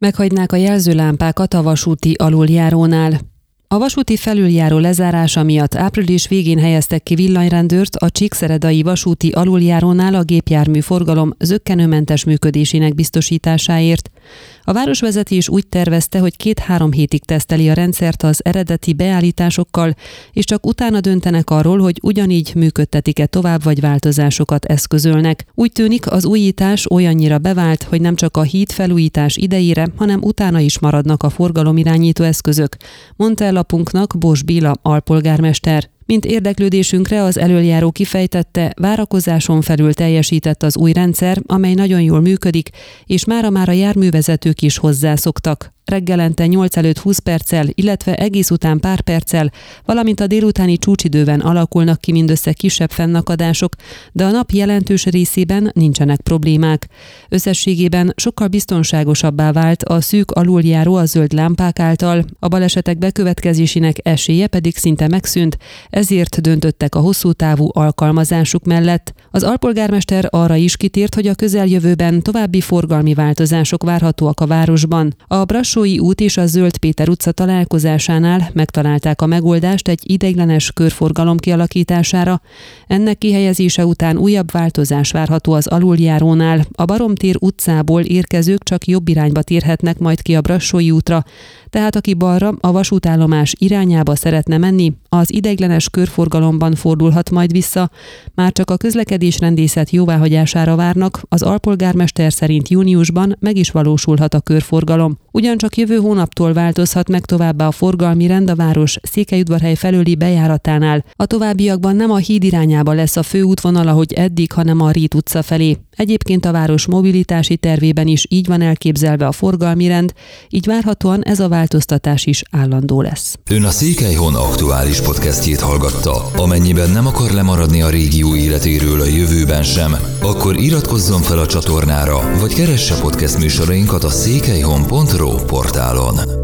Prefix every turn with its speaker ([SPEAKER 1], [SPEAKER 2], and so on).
[SPEAKER 1] Meghagynák a jelzőlámpákat a vasúti aluljárónál. A vasúti felüljáró lezárása miatt április végén helyeztek ki villanyrendőrt a Csíkszeredai vasúti aluljárónál a gépjármű forgalom zöggenőmentes működésének biztosításáért. A városvezetés úgy tervezte, hogy két-három hétig teszteli a rendszert az eredeti beállításokkal, és csak utána döntenek arról, hogy ugyanígy működtetik-e tovább, vagy változásokat eszközölnek. Úgy tűnik, az újítás olyannyira bevált, hogy nem csak a híd felújítás idejére, hanem utána is maradnak a forgalomirányító eszközök, mondta el lapunknak Bos Béla alpolgármester. Mint érdeklődésünkre az előjáró kifejtette, várakozáson felül teljesített az új rendszer, amely nagyon jól működik, és mára már a járművezetők is hozzászoktak reggelente 8 előtt 20 perccel, illetve egész után pár perccel, valamint a délutáni csúcsidőben alakulnak ki mindössze kisebb fennakadások, de a nap jelentős részében nincsenek problémák. Összességében sokkal biztonságosabbá vált a szűk aluljáró a zöld lámpák által, a balesetek bekövetkezésének esélye pedig szinte megszűnt, ezért döntöttek a hosszú távú alkalmazásuk mellett. Az alpolgármester arra is kitért, hogy a közeljövőben további forgalmi változások várhatóak a városban. A Brassó Brassói út és a Zöld Péter utca találkozásánál megtalálták a megoldást egy ideiglenes körforgalom kialakítására. Ennek kihelyezése után újabb változás várható az aluljárónál. A Baromtér utcából érkezők csak jobb irányba térhetnek majd ki a Brassói útra, tehát aki balra a vasútállomás irányába szeretne menni, az ideiglenes körforgalomban fordulhat majd vissza. Már csak a közlekedésrendészet jóváhagyására várnak, az alpolgármester szerint júniusban meg is valósulhat a körforgalom. Ugyancsak jövő hónaptól változhat meg továbbá a forgalmi rend a város Székelyudvarhely felőli bejáratánál. A továbbiakban nem a híd irányába lesz a főútvonal, ahogy eddig, hanem a Rít utca felé. Egyébként a város mobilitási tervében is így van elképzelve a forgalmi rend, így várhatóan ez a változtatás is állandó lesz.
[SPEAKER 2] Ön a Székelyhon aktuális podcastjét hallgatta. Amennyiben nem akar lemaradni a régió életéről a jövőben sem, akkor iratkozzon fel a csatornára, vagy keresse podcast műsorainkat a székelyhon.pro portálon.